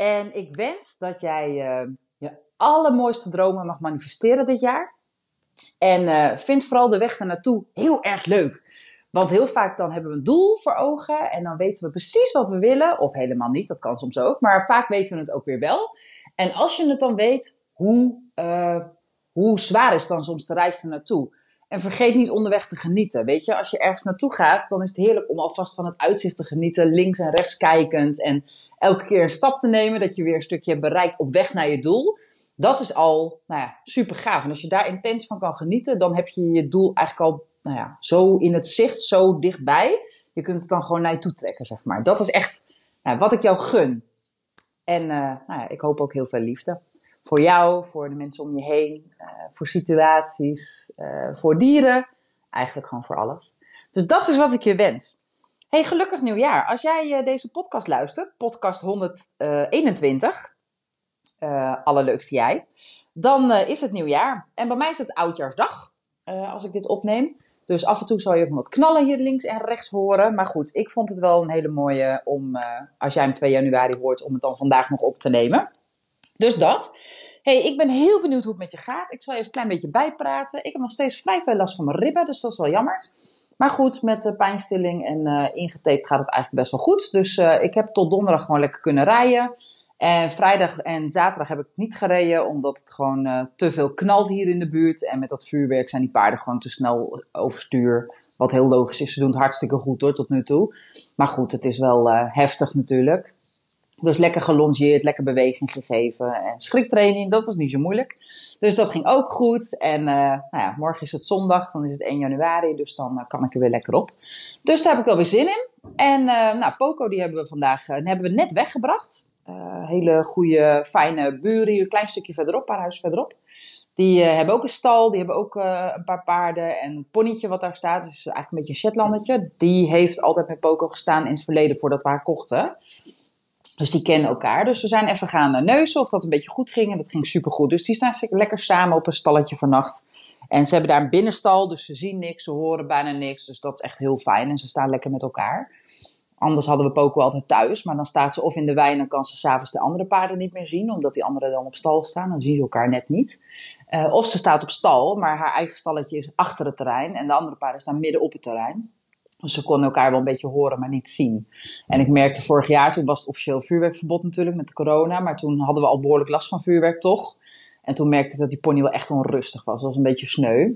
En ik wens dat jij uh, je allermooiste dromen mag manifesteren dit jaar. En uh, vind vooral de weg ernaartoe heel erg leuk. Want heel vaak dan hebben we een doel voor ogen en dan weten we precies wat we willen. Of helemaal niet, dat kan soms ook. Maar vaak weten we het ook weer wel. En als je het dan weet, hoe, uh, hoe zwaar is dan soms de reis ernaartoe? En vergeet niet onderweg te genieten. Weet je, als je ergens naartoe gaat, dan is het heerlijk om alvast van het uitzicht te genieten. Links en rechts kijkend. En elke keer een stap te nemen. Dat je weer een stukje bereikt op weg naar je doel. Dat is al nou ja, super gaaf. En als je daar intens van kan genieten, dan heb je je doel eigenlijk al nou ja, zo in het zicht, zo dichtbij. Je kunt het dan gewoon naar je toe trekken, zeg maar. Dat is echt nou, wat ik jou gun. En uh, nou ja, ik hoop ook heel veel liefde voor jou, voor de mensen om je heen, uh, voor situaties, uh, voor dieren. Eigenlijk gewoon voor alles. Dus dat is wat ik je wens. Hey, gelukkig nieuwjaar. Als jij uh, deze podcast luistert, podcast 121, allerleukste jij, dan is het nieuwjaar. En bij mij is het oudjaarsdag, als ik dit opneem. Dus af en toe zal je ook wat knallen hier links en rechts horen. Maar goed, ik vond het wel een hele mooie om, als jij hem 2 januari hoort, om het dan vandaag nog op te nemen. Dus dat. hey, ik ben heel benieuwd hoe het met je gaat. Ik zal even een klein beetje bijpraten. Ik heb nog steeds vrij veel last van mijn ribben, dus dat is wel jammer. Maar goed, met uh, pijnstilling en uh, ingetaped gaat het eigenlijk best wel goed. Dus uh, ik heb tot donderdag gewoon lekker kunnen rijden. En vrijdag en zaterdag heb ik niet gereden, omdat het gewoon te veel knalt hier in de buurt. En met dat vuurwerk zijn die paarden gewoon te snel overstuur. Wat heel logisch is. Ze doen het hartstikke goed hoor, tot nu toe. Maar goed, het is wel heftig natuurlijk. Dus lekker gelongeerd, lekker beweging gegeven. En schriktraining, dat was niet zo moeilijk. Dus dat ging ook goed. En uh, nou ja, morgen is het zondag, dan is het 1 januari. Dus dan uh, kan ik er weer lekker op. Dus daar heb ik wel weer zin in. En uh, nou, Poco die hebben we vandaag hebben we net weggebracht. hele goede, fijne buren hier, een klein stukje verderop, een paar verderop. Die hebben ook een stal, die hebben ook een paar paarden en een ponnetje wat daar staat. Dus eigenlijk een beetje een Shetlandertje. Die heeft altijd met Poco gestaan in het verleden voordat we haar kochten. Dus die kennen elkaar. Dus we zijn even gaan neuzen of dat een beetje goed ging. En dat ging supergoed. Dus die staan lekker samen op een stalletje vannacht. En ze hebben daar een binnenstal, dus ze zien niks, ze horen bijna niks. Dus dat is echt heel fijn. En ze staan lekker met elkaar. Anders hadden we Poco altijd thuis. Maar dan staat ze of in de wei en dan kan ze s'avonds de andere paarden niet meer zien. Omdat die anderen dan op stal staan. Dan zien ze elkaar net niet. Uh, of ze staat op stal, maar haar eigen stalletje is achter het terrein. En de andere paarden staan midden op het terrein. Dus ze konden elkaar wel een beetje horen, maar niet zien. En ik merkte vorig jaar, toen was het officieel vuurwerkverbod natuurlijk met corona. Maar toen hadden we al behoorlijk last van vuurwerk toch. En toen merkte ik dat die pony wel echt onrustig was. Dat was een beetje sneu.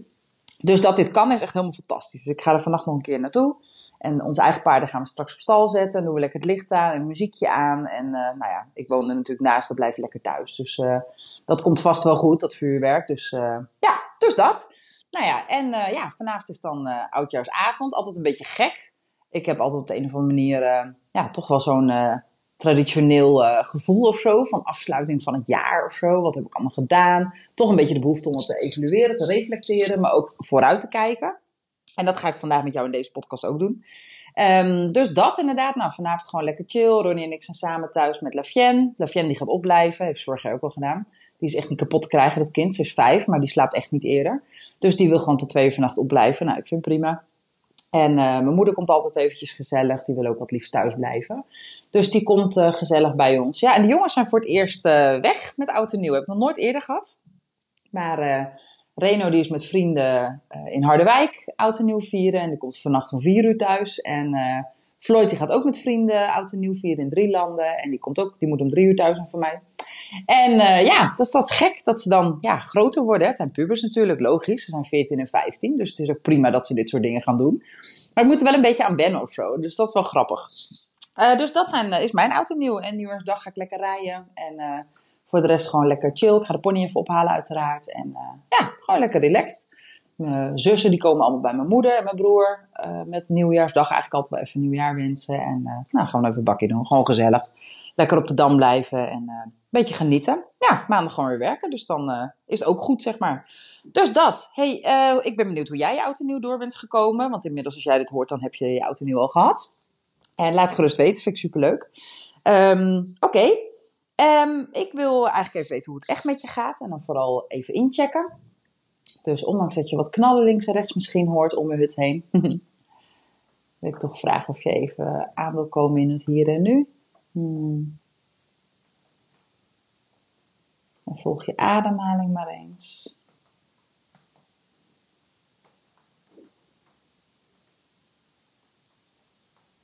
Dus dat dit kan is echt helemaal fantastisch. Dus ik ga er vannacht nog een keer naartoe. En onze eigen paarden gaan we straks op stal zetten. Dan doen we lekker het licht aan en muziekje aan. En uh, nou ja, ik woon er natuurlijk naast, we blijven lekker thuis. Dus uh, dat komt vast wel goed, dat vuurwerk. Dus uh, ja, dus dat. Nou ja, en uh, ja, vanavond is dan uh, oudjaarsavond. Altijd een beetje gek. Ik heb altijd op de een of andere manier uh, ja, toch wel zo'n traditioneel gevoel of zo. Van afsluiting van het jaar of zo. Wat heb ik allemaal gedaan? Toch een beetje de behoefte om het te evalueren, te reflecteren. Maar ook vooruit te kijken. En dat ga ik vandaag met jou in deze podcast ook doen. Um, dus dat inderdaad. Nou, vanavond gewoon lekker chill. Ronnie en ik zijn samen thuis met Lafienne. Lafienne die gaat opblijven. Heeft jaar ook al gedaan. Die is echt niet kapot te krijgen, dat kind. Ze is vijf, maar die slaapt echt niet eerder. Dus die wil gewoon tot twee uur vannacht opblijven. Nou, ik vind prima. En uh, mijn moeder komt altijd eventjes gezellig. Die wil ook wat liefst thuis blijven. Dus die komt uh, gezellig bij ons. Ja, en de jongens zijn voor het eerst uh, weg met oud en nieuw. Heb ik nog nooit eerder gehad. Maar Reno die is met vrienden in Harderwijk oud en nieuw vieren. En die komt vannacht om vier uur thuis. En Floyd die gaat ook met vrienden oud en nieuw vieren in drie landen. En die, komt ook, die moet om drie uur thuis zijn voor mij. En uh, ja, dat is gek dat ze dan ja, groter worden. Het zijn pubers natuurlijk, logisch. Ze zijn 14 en 15, dus het is ook prima dat ze dit soort dingen gaan doen. Maar ik moet er wel een beetje aan wennen of zo, dus dat is wel grappig. Uh, dus dat zijn, is mijn auto nieuw. En nieuwjaarsdag ga ik lekker rijden. En voor de rest gewoon lekker chill. Ik ga de pony even ophalen uiteraard. En ja, gewoon lekker relaxed. Mijn zussen die komen allemaal bij mijn moeder en mijn broer. met nieuwjaarsdag eigenlijk altijd wel even nieuwjaar wensen. En nou, gewoon even een bakje doen. Gewoon gezellig. Lekker op de dam blijven. En beetje genieten. Ja, maandag gewoon weer werken. Dus dan uh, is het ook goed, zeg maar. Dus dat. hey, uh, ik ben benieuwd hoe jij je en nieuw door bent gekomen. Want inmiddels, als jij dit hoort, dan heb je je en nieuw al gehad. En laat het gerust weten, vind ik superleuk. Um, Oké. Um, ik wil eigenlijk even weten hoe het echt met je gaat. En dan vooral even inchecken. Dus ondanks dat je wat knallen links en rechts misschien hoort om je hut heen. wil ik toch vragen of je even aan wil komen in het hier en nu. Hmm. En volg je ademhaling maar eens.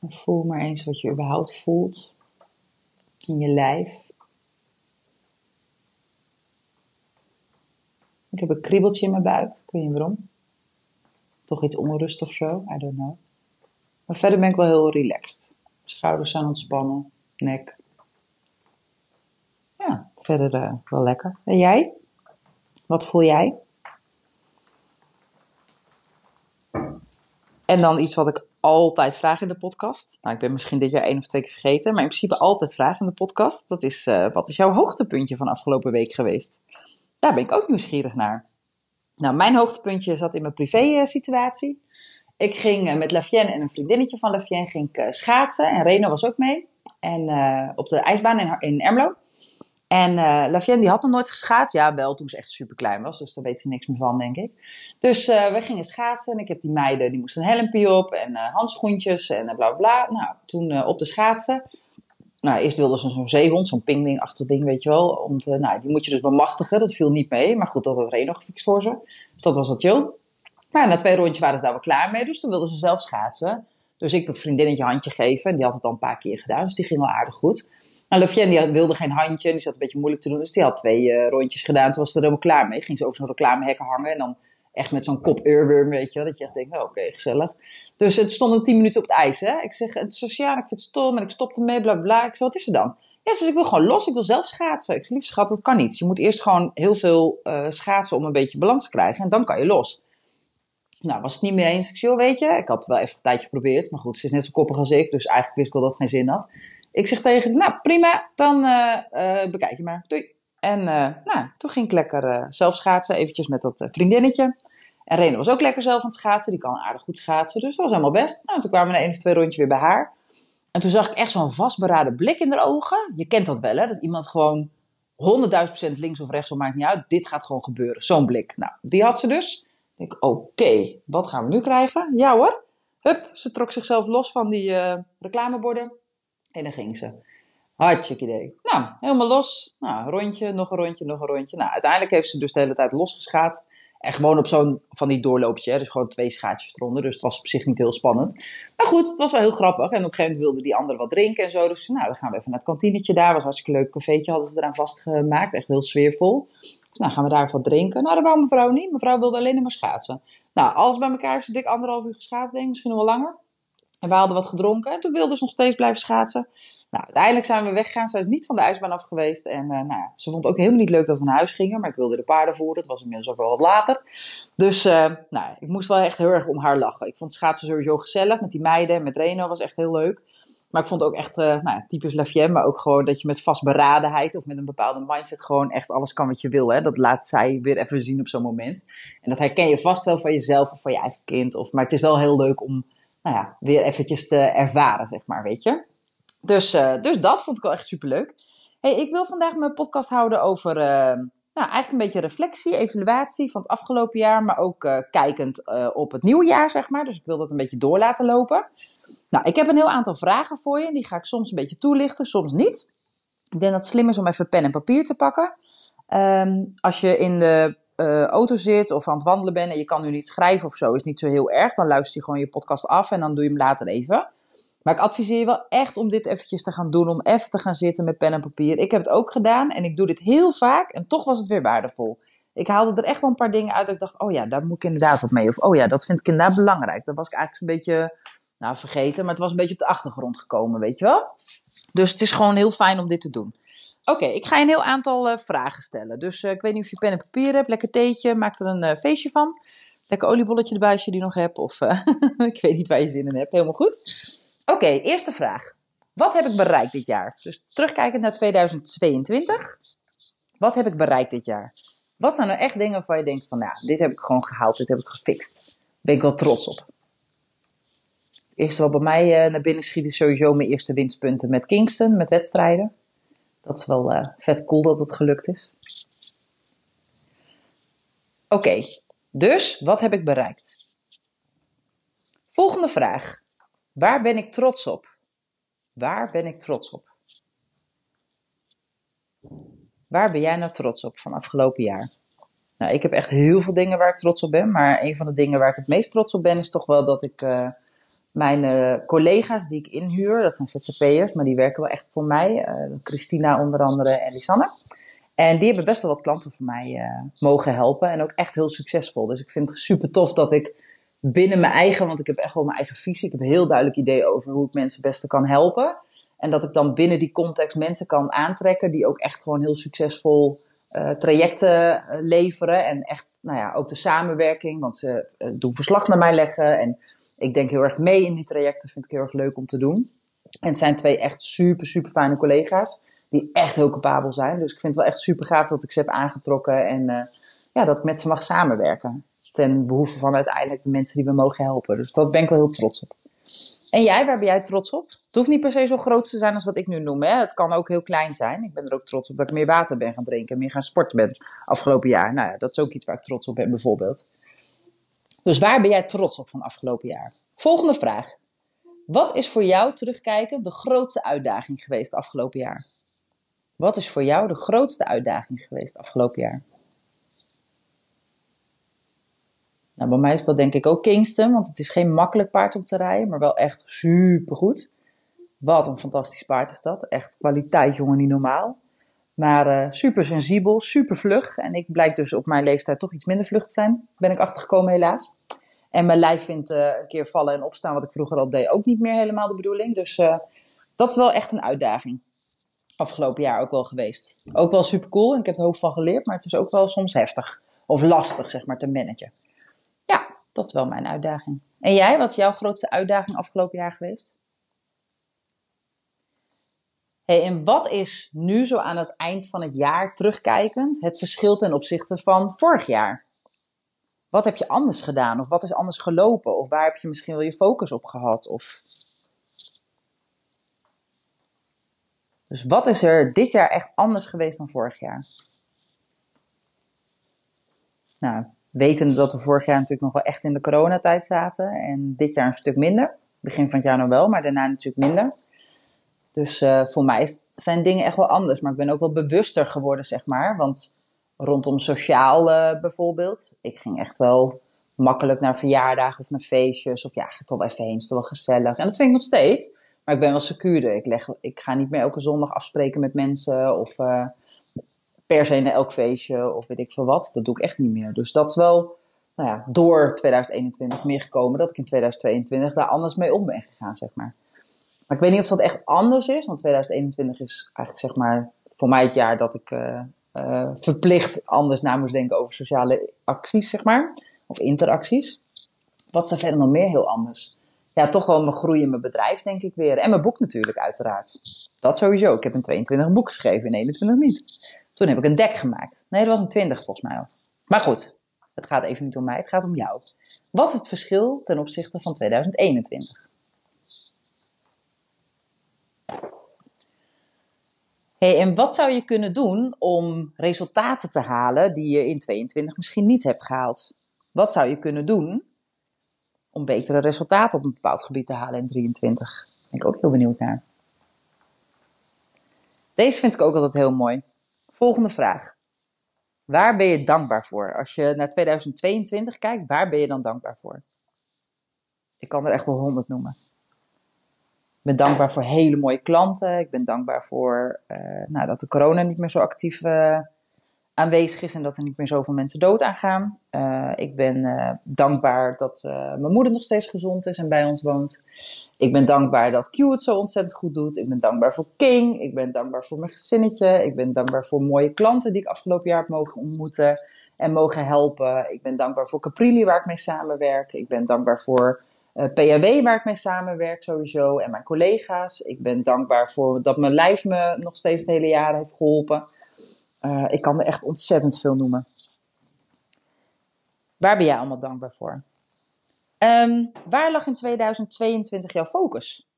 En voel maar eens wat je überhaupt voelt in je lijf. Ik heb een kriebeltje in mijn buik. Ik weet niet waarom. Toch iets onrust of zo. I don't know. Maar verder ben ik wel heel relaxed. Schouders zijn ontspannen. Nek. Verder uh, wel lekker. En jij? Wat voel jij? En dan iets wat ik altijd vraag in de podcast. Nou, ik ben misschien dit jaar één of twee keer vergeten, maar in principe altijd vraag in de podcast. Dat is, uh, wat is jouw hoogtepuntje van afgelopen week geweest? Daar ben ik ook nieuwsgierig naar. Nou, mijn hoogtepuntje zat in mijn privé situatie. Ik ging met Lafienne en een vriendinnetje van Lafienne ging ik, schaatsen. En Reno was ook mee. En op de ijsbaan in, in Ermelo. En uh, die had nog nooit geschaatst. Ja, wel toen ze echt super klein was. Dus daar weet ze niks meer van, denk ik. Dus uh, we gingen schaatsen. En ik heb die meiden, die moesten een helmpje op. En uh, handschoentjes en bla bla. Nou, toen op de schaatsen. Nou, eerst wilden ze zo'n zeehond, zo'n pingwing-achtig ding, weet je wel. Om te, nou, die moet je dus bemachtigen. Dat viel niet mee. Maar goed, dat had Reno gefixt voor ze. Dus dat was wat chill. Maar na twee rondjes waren ze daar wel klaar mee. Dus toen wilden ze zelf schaatsen. Dus ik dat vriendinnetje handje geven. En die had het al een paar keer gedaan. Dus die ging wel aardig goed. Nou, Lefienne die wilde geen handje, die zat een beetje moeilijk te doen. Dus die had twee uh, rondjes gedaan, toen was ze er helemaal klaar mee. Ging ze over zo'n reclamehekken hangen en dan echt met zo'n kop earworm, weet je wel. Dat je echt denkt, nou, oké, gezellig. Dus het stond tien minuten op het ijs, hè. Ik zeg, het is sociaal, ik vind het stom en ik stopte mee, bla bla. Ik zeg, wat is er dan? Ja, dus ik wil gewoon los, ik wil zelf schaatsen. Ik zeg, lief schat, dat kan niet. Je moet eerst gewoon heel veel uh, schaatsen om een beetje balans te krijgen en dan kan je los. Nou, was het niet mee eens. Ik weet je, ik had het wel even een tijdje geprobeerd. Maar goed, ze is net zo koppig als ik, dus eigenlijk wist ik wel dat het geen zin had. Ik zeg tegen nou prima, dan uh, uh, bekijk je maar. Doei. En uh, nou, toen ging ik lekker zelf schaatsen, eventjes met dat vriendinnetje. En Rene was ook lekker zelf aan het schaatsen, die kan aardig goed schaatsen, dus dat was helemaal best. Nou, toen kwamen we na één of twee rondjes weer bij haar. En toen zag ik echt zo'n vastberaden blik in haar ogen. Je kent dat wel, hè? Dat iemand gewoon 100.000% links of rechts, maakt niet uit. Dit gaat gewoon gebeuren. Zo'n blik. Nou, die had ze dus. Ik oké, wat gaan we nu krijgen? Ja hoor. Hup, ze trok zichzelf los van die reclameborden. En dan ging ze. Hartstikke idee. Nou, helemaal los. Nou, rondje, nog een rondje, nog een rondje. Nou, uiteindelijk heeft ze dus de hele tijd losgeschaatst. En gewoon op zo'n van die doorloopje. Hè? Dus gewoon twee schaatjes eronder. Dus het was op zich niet heel spannend. Maar goed, het was wel heel grappig. En op een gegeven moment wilde die andere wat drinken en zo. Dus nou, dan gaan we even naar het kantinetje daar. Was hartstikke leuk cafeetje hadden ze eraan vastgemaakt. Echt heel sfeervol. Dus nou, gaan we daar wat drinken. Nou, dat wou mevrouw niet. Mevrouw wilde alleen maar schaatsen. Nou, alles bij elkaar ze dik anderhalf uur geschaatst, denk ik. Misschien nog wel langer. En we hadden wat gedronken. En toen wilde ze nog steeds blijven schaatsen. Nou, uiteindelijk zijn we weggegaan. Ze is niet van de ijsbaan af geweest. En uh, nou ze vond het ook helemaal niet leuk dat we naar huis gingen. Maar ik wilde de paarden voeren. Het was inmiddels ook wel wat later. Dus uh, nou, ik moest wel echt heel erg om haar lachen. Ik vond schaatsen sowieso gezellig. Met die meiden, met Reno was echt heel leuk. Maar ik vond ook echt, uh, nou typisch Lafien. Maar ook gewoon dat je met vastberadenheid of met een bepaalde mindset gewoon echt alles kan wat je wil. Hè? Dat laat zij weer even zien op zo'n moment. En dat herken je vast wel van jezelf of van je eigen kind. Of, maar het is wel heel leuk om nou ja, weer eventjes te ervaren, zeg maar, weet je. Dus, uh, dus dat vond ik wel echt superleuk. Hey, ik wil vandaag mijn podcast houden over uh, nou, eigenlijk een beetje reflectie, evaluatie van het afgelopen jaar, maar ook uh, kijkend op het nieuwe jaar, zeg maar. Dus ik wil dat een beetje door laten lopen. Nou, ik heb een heel aantal vragen voor je. Die ga ik soms een beetje toelichten, soms niet. Ik denk dat het slim is om even pen en papier te pakken. Um, als je in de uh, auto zit of aan het wandelen bent en je kan nu niet schrijven of zo, is niet zo heel erg. Dan luister je gewoon je podcast af en dan doe je hem later even. Maar ik adviseer je wel echt om dit eventjes te gaan doen, om even te gaan zitten met pen en papier. Ik heb het ook gedaan en ik doe dit heel vaak en toch was het weer waardevol. Ik haalde er echt wel een paar dingen uit dat ik dacht, oh ja, daar moet ik inderdaad wat mee. Of oh ja, dat vind ik inderdaad belangrijk. Dat was ik eigenlijk een beetje, nou vergeten, maar het was een beetje op de achtergrond gekomen, weet je wel. Dus het is gewoon heel fijn om dit te doen. Oké, ik ga je een heel aantal uh, vragen stellen. Dus uh, ik weet niet of je pen en papier hebt. Lekker theetje, maak er een uh, feestje van. Lekker oliebolletje erbij als je die nog hebt. Of ik weet niet waar je zin in hebt. Helemaal goed. Oké, eerste vraag. Wat heb ik bereikt dit jaar? Dus terugkijkend naar 2022. Wat heb ik bereikt dit jaar? Wat zijn nou echt dingen waarvan je denkt van, nou, dit heb ik gewoon gehaald, dit heb ik gefixt. Ben ik wel trots op. Eerst wat bij mij naar binnen schiet is sowieso mijn eerste winstpunten met Kingston, met wedstrijden. Dat is wel uh, vet cool dat het gelukt is. Oké, dus wat heb ik bereikt? Volgende vraag. Waar ben ik trots op? Waar ben ik trots op? Waar ben jij nou trots op van afgelopen jaar? Nou, ik heb echt heel veel dingen waar ik trots op ben. Maar een van de dingen waar ik het meest trots op ben, is toch wel dat ik uh, mijn uh, collega's die ik inhuur, dat zijn ZZP'ers, maar die werken wel echt voor mij. Uh, Christina onder andere en Lisanne. En die hebben best wel wat klanten voor mij mogen helpen. En ook echt heel succesvol. Dus ik vind het super tof dat ik binnen mijn eigen, want ik heb echt wel mijn eigen visie. Ik heb heel duidelijk idee over hoe ik mensen het beste kan helpen. En dat ik dan binnen die context mensen kan aantrekken die ook echt gewoon heel succesvol uh, trajecten eh, leveren. En echt, nou ja, ook de samenwerking, want ze uh, doen verslag naar mij leggen. En ik denk heel erg mee in die trajecten, vind ik heel erg leuk om te doen. En het zijn twee echt super, super fijne collega's, die echt heel capabel zijn. Dus ik vind het wel echt super gaaf dat ik ze heb aangetrokken en ja, dat ik met ze mag samenwerken. Ten behoeve van uiteindelijk de mensen die we mogen helpen. Dus dat ben ik wel heel trots op. En jij, waar ben jij trots op? Het hoeft niet per se zo groot te zijn als wat ik nu noem. Hè? Het kan ook heel klein zijn. Ik ben er ook trots op dat ik meer water ben gaan drinken. Meer gaan sporten ben afgelopen jaar. Nou ja, dat is ook iets waar ik trots op ben bijvoorbeeld. Dus waar ben jij trots op van afgelopen jaar? Volgende vraag. Wat is voor jou terugkijken de grootste uitdaging geweest afgelopen jaar? Wat is voor jou de grootste uitdaging geweest afgelopen jaar? Nou, bij mij is dat denk ik ook Kingston, want het is geen makkelijk paard om te rijden, maar wel echt super goed. Wat een fantastisch paard is dat. Echt kwaliteit, jongen, niet normaal. Maar uh, super sensibel, super vlug. En ik blijk dus op mijn leeftijd toch iets minder vlug te zijn. Ben ik achtergekomen helaas. En mijn lijf vindt uh, een keer vallen en opstaan, wat ik vroeger al deed, ook niet meer helemaal de bedoeling. Dus uh, dat is wel echt een uitdaging. Afgelopen jaar ook wel geweest. Ook wel super cool en ik heb er hoop van geleerd, maar het is ook wel soms heftig. Of lastig, zeg maar, te managen. Dat is wel mijn uitdaging. En jij, wat is jouw grootste uitdaging afgelopen jaar geweest? Hey, en wat is nu zo aan het eind van het jaar terugkijkend het verschil ten opzichte van vorig jaar? Wat heb je anders gedaan? Of wat is anders gelopen? Of waar heb je misschien wel je focus op gehad? Of... Dus wat is er dit jaar echt anders geweest dan vorig jaar? Nou, wetende dat we vorig jaar natuurlijk nog wel echt in de coronatijd zaten. En dit jaar een stuk minder. Begin van het jaar nog wel, maar daarna natuurlijk minder. Dus uh, voor mij zijn dingen echt wel anders. Maar ik ben ook wel bewuster geworden, zeg maar. Want rondom sociaal uh, bijvoorbeeld. Ik ging echt wel makkelijk naar verjaardagen of naar feestjes. Of ja, ga toch even heen, is toch wel gezellig. En dat vind ik nog steeds. Maar ik ben wel secuurder. Ik, leg, ik ga niet meer elke zondag afspreken met mensen. Of uh, per se naar elk feestje of weet ik veel wat. Dat doe ik echt niet meer. Dus dat is wel nou ja, door 2021 meer gekomen dat ik in 2022 daar anders mee om ben gegaan, zeg maar. Maar ik weet niet of dat echt anders is, want 2021 is eigenlijk zeg maar voor mij het jaar dat ik uh, uh, verplicht anders na moest denken over sociale acties, zeg maar. Of interacties. Wat is er verder nog meer heel anders? Ja, toch wel mijn groei in mijn bedrijf, denk ik weer. En mijn boek natuurlijk, uiteraard. Dat sowieso. Ik heb een 22 boek geschreven, in 21 niet. Toen heb ik een dek gemaakt. Nee, dat was een 20 volgens mij. Maar goed, het gaat even niet om mij, het gaat om jou. Wat is het verschil ten opzichte van 2021? Hey, en wat zou je kunnen doen om resultaten te halen die je in 22 misschien niet hebt gehaald? Wat zou je kunnen doen om betere resultaten op een bepaald gebied te halen in 23? Daar ben ik ook heel benieuwd naar. Deze vind ik ook altijd heel mooi. Volgende vraag. Waar ben je dankbaar voor? Als je naar 2022 kijkt, waar ben je dan dankbaar voor? Ik kan er echt wel honderd noemen. Ik ben dankbaar voor hele mooie klanten. Ik ben dankbaar voor uh, nou, dat de corona niet meer zo actief uh, aanwezig is en dat er niet meer zoveel mensen dood aan gaan. Uh, ik ben dankbaar dat mijn moeder nog steeds gezond is en bij ons woont. Ik ben dankbaar dat Q het zo ontzettend goed doet. Ik ben dankbaar voor King. Ik ben dankbaar voor mijn gezinnetje. Ik ben dankbaar voor mooie klanten die ik afgelopen jaar heb mogen ontmoeten en mogen helpen. Ik ben dankbaar voor Caprilli waar ik mee samenwerk. Ik ben dankbaar voor Uh, waar ik mee samenwerk sowieso, en mijn collega's. Ik ben dankbaar voor dat mijn lijf me nog steeds de hele jaren heeft geholpen. Uh, ik kan er echt ontzettend veel noemen. Waar ben jij allemaal dankbaar voor? Um, waar lag in 2022 jouw focus?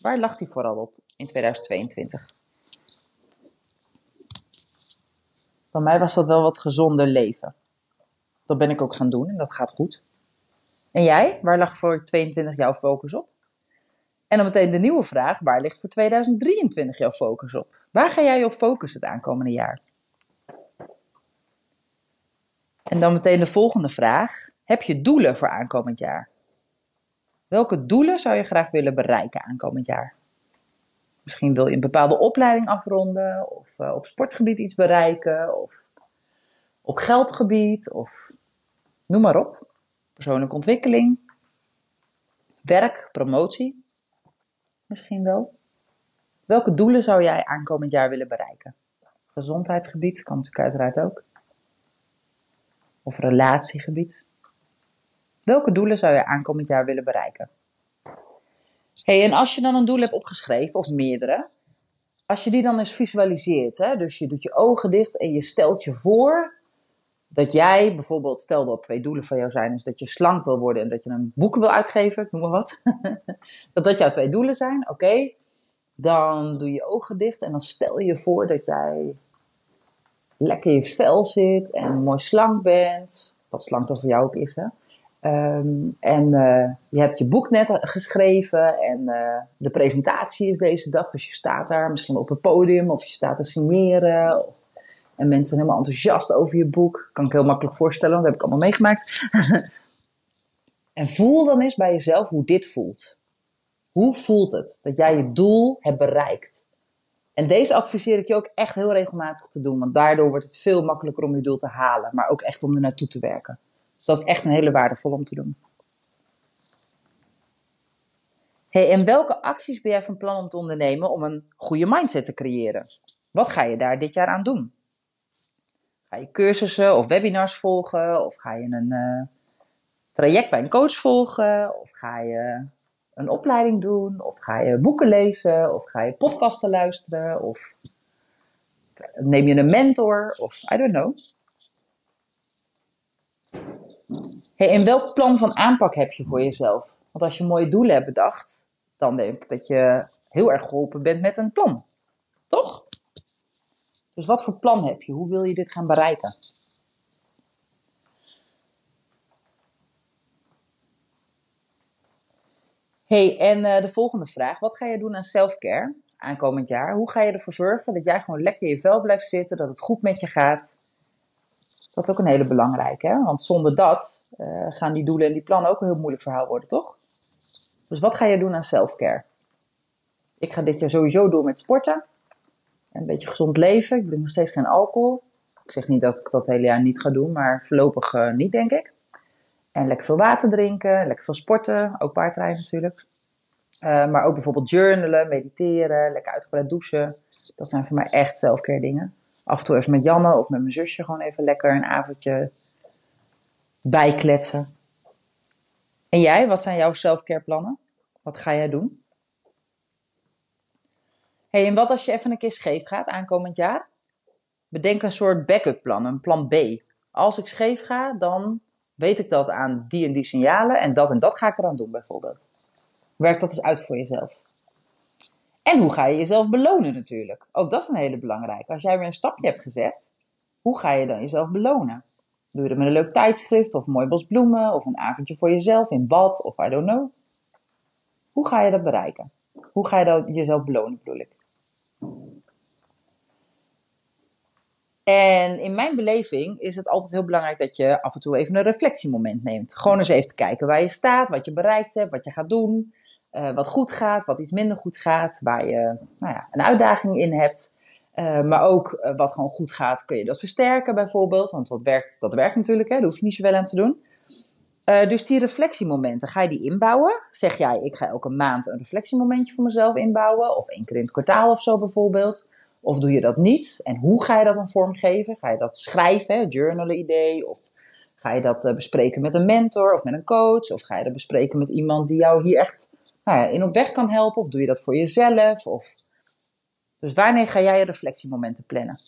Waar lag die vooral op in 2022? Van mij was dat wel wat gezonder leven. Dat ben ik ook gaan doen en dat gaat goed. En jij, waar lag voor 22 jouw focus op? En dan meteen de nieuwe vraag, waar ligt voor 2023 jouw focus op? Waar ga jij op focussen het aankomende jaar? En dan meteen de volgende vraag, heb je doelen voor aankomend jaar? Welke doelen zou je graag willen bereiken aankomend jaar? Misschien wil je een bepaalde opleiding afronden, of uh, op sportgebied iets bereiken, of op geldgebied, of noem maar op. Persoonlijke ontwikkeling, werk, promotie, misschien wel. Welke doelen zou jij aankomend jaar willen bereiken? Gezondheidsgebied kan natuurlijk uiteraard ook. Of relatiegebied. Welke doelen zou je aankomend jaar willen bereiken? hey, en als je dan een doel hebt opgeschreven, of meerdere, als je die dan eens visualiseert, hè, dus je doet je ogen dicht en je stelt je voor dat jij bijvoorbeeld, stel dat twee doelen van jou zijn, is dat je slank wil worden en dat je een boek wil uitgeven, noem maar wat. dat dat jouw twee doelen zijn, oké. Dan doe je ogen dicht en dan stel je voor dat jij lekker in je vel zit en mooi slank bent. Wat slank dan voor jou ook is, hè. Ehm, en uh, je hebt je boek net geschreven en uh, de presentatie is deze dag. Dus je staat daar misschien op het podium of je staat te signeren. En mensen zijn helemaal enthousiast over je boek. Kan ik heel makkelijk voorstellen, want dat heb ik allemaal meegemaakt. en voel dan eens bij jezelf hoe dit voelt. Hoe voelt het dat jij je doel hebt bereikt? En deze adviseer ik je ook echt heel regelmatig te doen, want daardoor wordt het veel makkelijker om je doel te halen, maar ook echt om er naartoe te werken. Dus dat is echt een hele waardevolle om te doen. Hey, en welke acties ben jij van plan om te ondernemen om een goede mindset te creëren? Wat ga je daar dit jaar aan doen? Ga je cursussen of webinars volgen? Of ga je een uh, traject bij een coach volgen? Of ga je een opleiding doen? Of ga je boeken lezen? Of ga je podcasten luisteren? Of neem je een mentor? Of I don't know. Hey, en welk plan van aanpak heb je voor jezelf? Want als je mooie doelen hebt bedacht, dan denk ik dat je heel erg geholpen bent met een plan. Toch? Dus wat voor plan heb je? Hoe wil je dit gaan bereiken? hey, en uh, de volgende vraag. Wat ga je doen aan selfcare aankomend jaar? Hoe ga je ervoor zorgen dat jij gewoon lekker in je vel blijft zitten, dat het goed met je gaat? Dat is ook een hele belangrijke, hè? want zonder dat uh, gaan die doelen en die plannen ook een heel moeilijk verhaal worden, toch? Dus wat ga je doen aan selfcare? Ik ga dit jaar sowieso doen met sporten. Een beetje gezond leven. Ik drink nog steeds geen alcohol. Ik zeg niet dat ik dat hele jaar niet ga doen, maar voorlopig uh, niet, denk ik. En lekker veel water drinken, lekker veel sporten, ook paardrijden natuurlijk. Uh, maar ook bijvoorbeeld journalen, mediteren, lekker uitgebreid douchen. Dat zijn voor mij echt selfcare dingen af en toe even met Janne of met mijn zusje gewoon even lekker een avondje bijkletsen. En jij, wat zijn jouw selfcare plannen? Wat ga jij doen? hey, en wat als je even een keer scheef gaat aankomend jaar? Bedenk een soort backup plan, een plan B. Als ik scheef ga, dan weet ik dat aan die en die signalen en dat en dat ga ik eraan doen bijvoorbeeld. Werk dat eens uit voor jezelf. En hoe ga je jezelf belonen natuurlijk? Ook dat is een hele belangrijke. Als jij weer een stapje hebt gezet, hoe ga je dan jezelf belonen? Doe je dat met een leuk tijdschrift of mooi bos bloemen of een avondje voor jezelf in bad of I don't know? Hoe ga je dat bereiken? Hoe ga je dan jezelf belonen bedoel ik? En in mijn beleving is het altijd heel belangrijk dat je af en toe even een reflectiemoment neemt. Gewoon eens even te kijken waar je staat, wat je bereikt hebt, wat je gaat doen. Uh, wat goed gaat, wat iets minder goed gaat, waar je nou ja, een uitdaging in hebt. Uh, maar ook uh, wat gewoon goed gaat, kun je dat versterken bijvoorbeeld. Want wat werkt, dat werkt natuurlijk, hè? daar hoef je niet zoveel aan te doen. dus die reflectiemomenten, ga je die inbouwen? Zeg jij, ik ga elke maand een reflectiemomentje voor mezelf inbouwen? Of één keer in het kwartaal of zo bijvoorbeeld? Of doe je dat niet? En hoe ga je dat dan vormgeven? Ga je dat schrijven, journalen idee? Of Ga je dat eh, bespreken met een mentor of met een coach? Of ga je dat bespreken met iemand die jou hier echt nou ja, in op weg kan helpen? Of doe je dat voor jezelf? Of... Dus wanneer ga jij je reflectiemomenten plannen?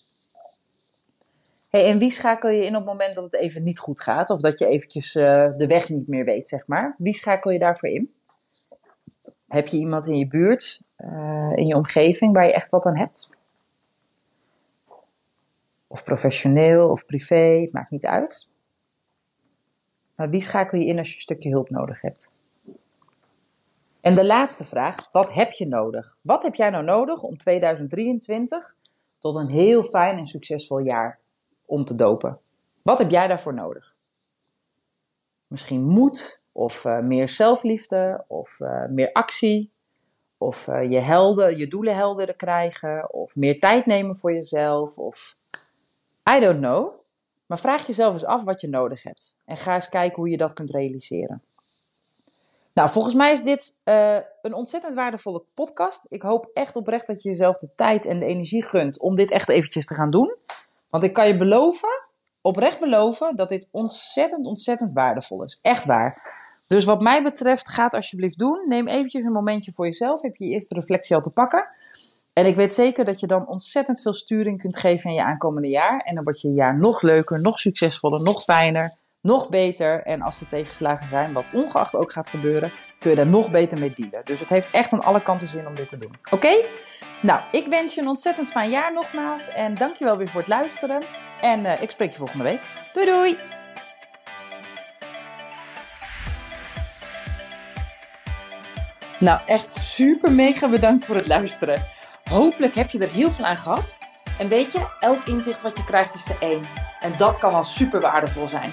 Hey, en wie schakel je in op het moment dat het even niet goed gaat? Of dat je eventjes uh, de weg niet meer weet, zeg maar? Wie schakel je daarvoor in? Heb je iemand in je buurt, uh, in je omgeving, waar je echt wat aan hebt? Of professioneel of privé, maakt niet uit. Maar wie schakel je in als je een stukje hulp nodig hebt? En de laatste vraag, wat heb je nodig? Wat heb jij nou nodig om 2023 tot een heel fijn en succesvol jaar om te dopen? Wat heb jij daarvoor nodig? Misschien moed, of uh, meer zelfliefde, of uh, meer actie, of uh, je, helden, je doelen helderder krijgen, of meer tijd nemen voor jezelf, of I don't know. Maar vraag jezelf eens af wat je nodig hebt. En ga eens kijken hoe je dat kunt realiseren. Nou, volgens mij is dit uh, een ontzettend waardevolle podcast. Ik hoop echt oprecht dat je jezelf de tijd en de energie gunt om dit echt eventjes te gaan doen. Want ik kan je beloven, oprecht beloven, dat dit ontzettend, ontzettend waardevol is. Echt waar. Dus wat mij betreft, ga het alsjeblieft doen. Neem eventjes een momentje voor jezelf. Heb je je eerste reflectie al te pakken. En ik weet zeker dat je dan ontzettend veel sturing kunt geven in je aankomende jaar. En dan wordt je jaar nog leuker, nog succesvoller, nog fijner, nog beter. En als er tegenslagen zijn, wat ongeacht ook gaat gebeuren, kun je daar nog beter mee dealen. Dus het heeft echt aan alle kanten zin om dit te doen. Oké? Nou, ik wens je een ontzettend fijn jaar nogmaals. En dankjewel weer voor het luisteren. En uh, ik spreek je volgende week. Doei doei! Nou, echt super mega bedankt voor het luisteren. Hopelijk heb je er heel veel aan gehad. En weet je, elk inzicht wat je krijgt is er één. En dat kan al super waardevol zijn.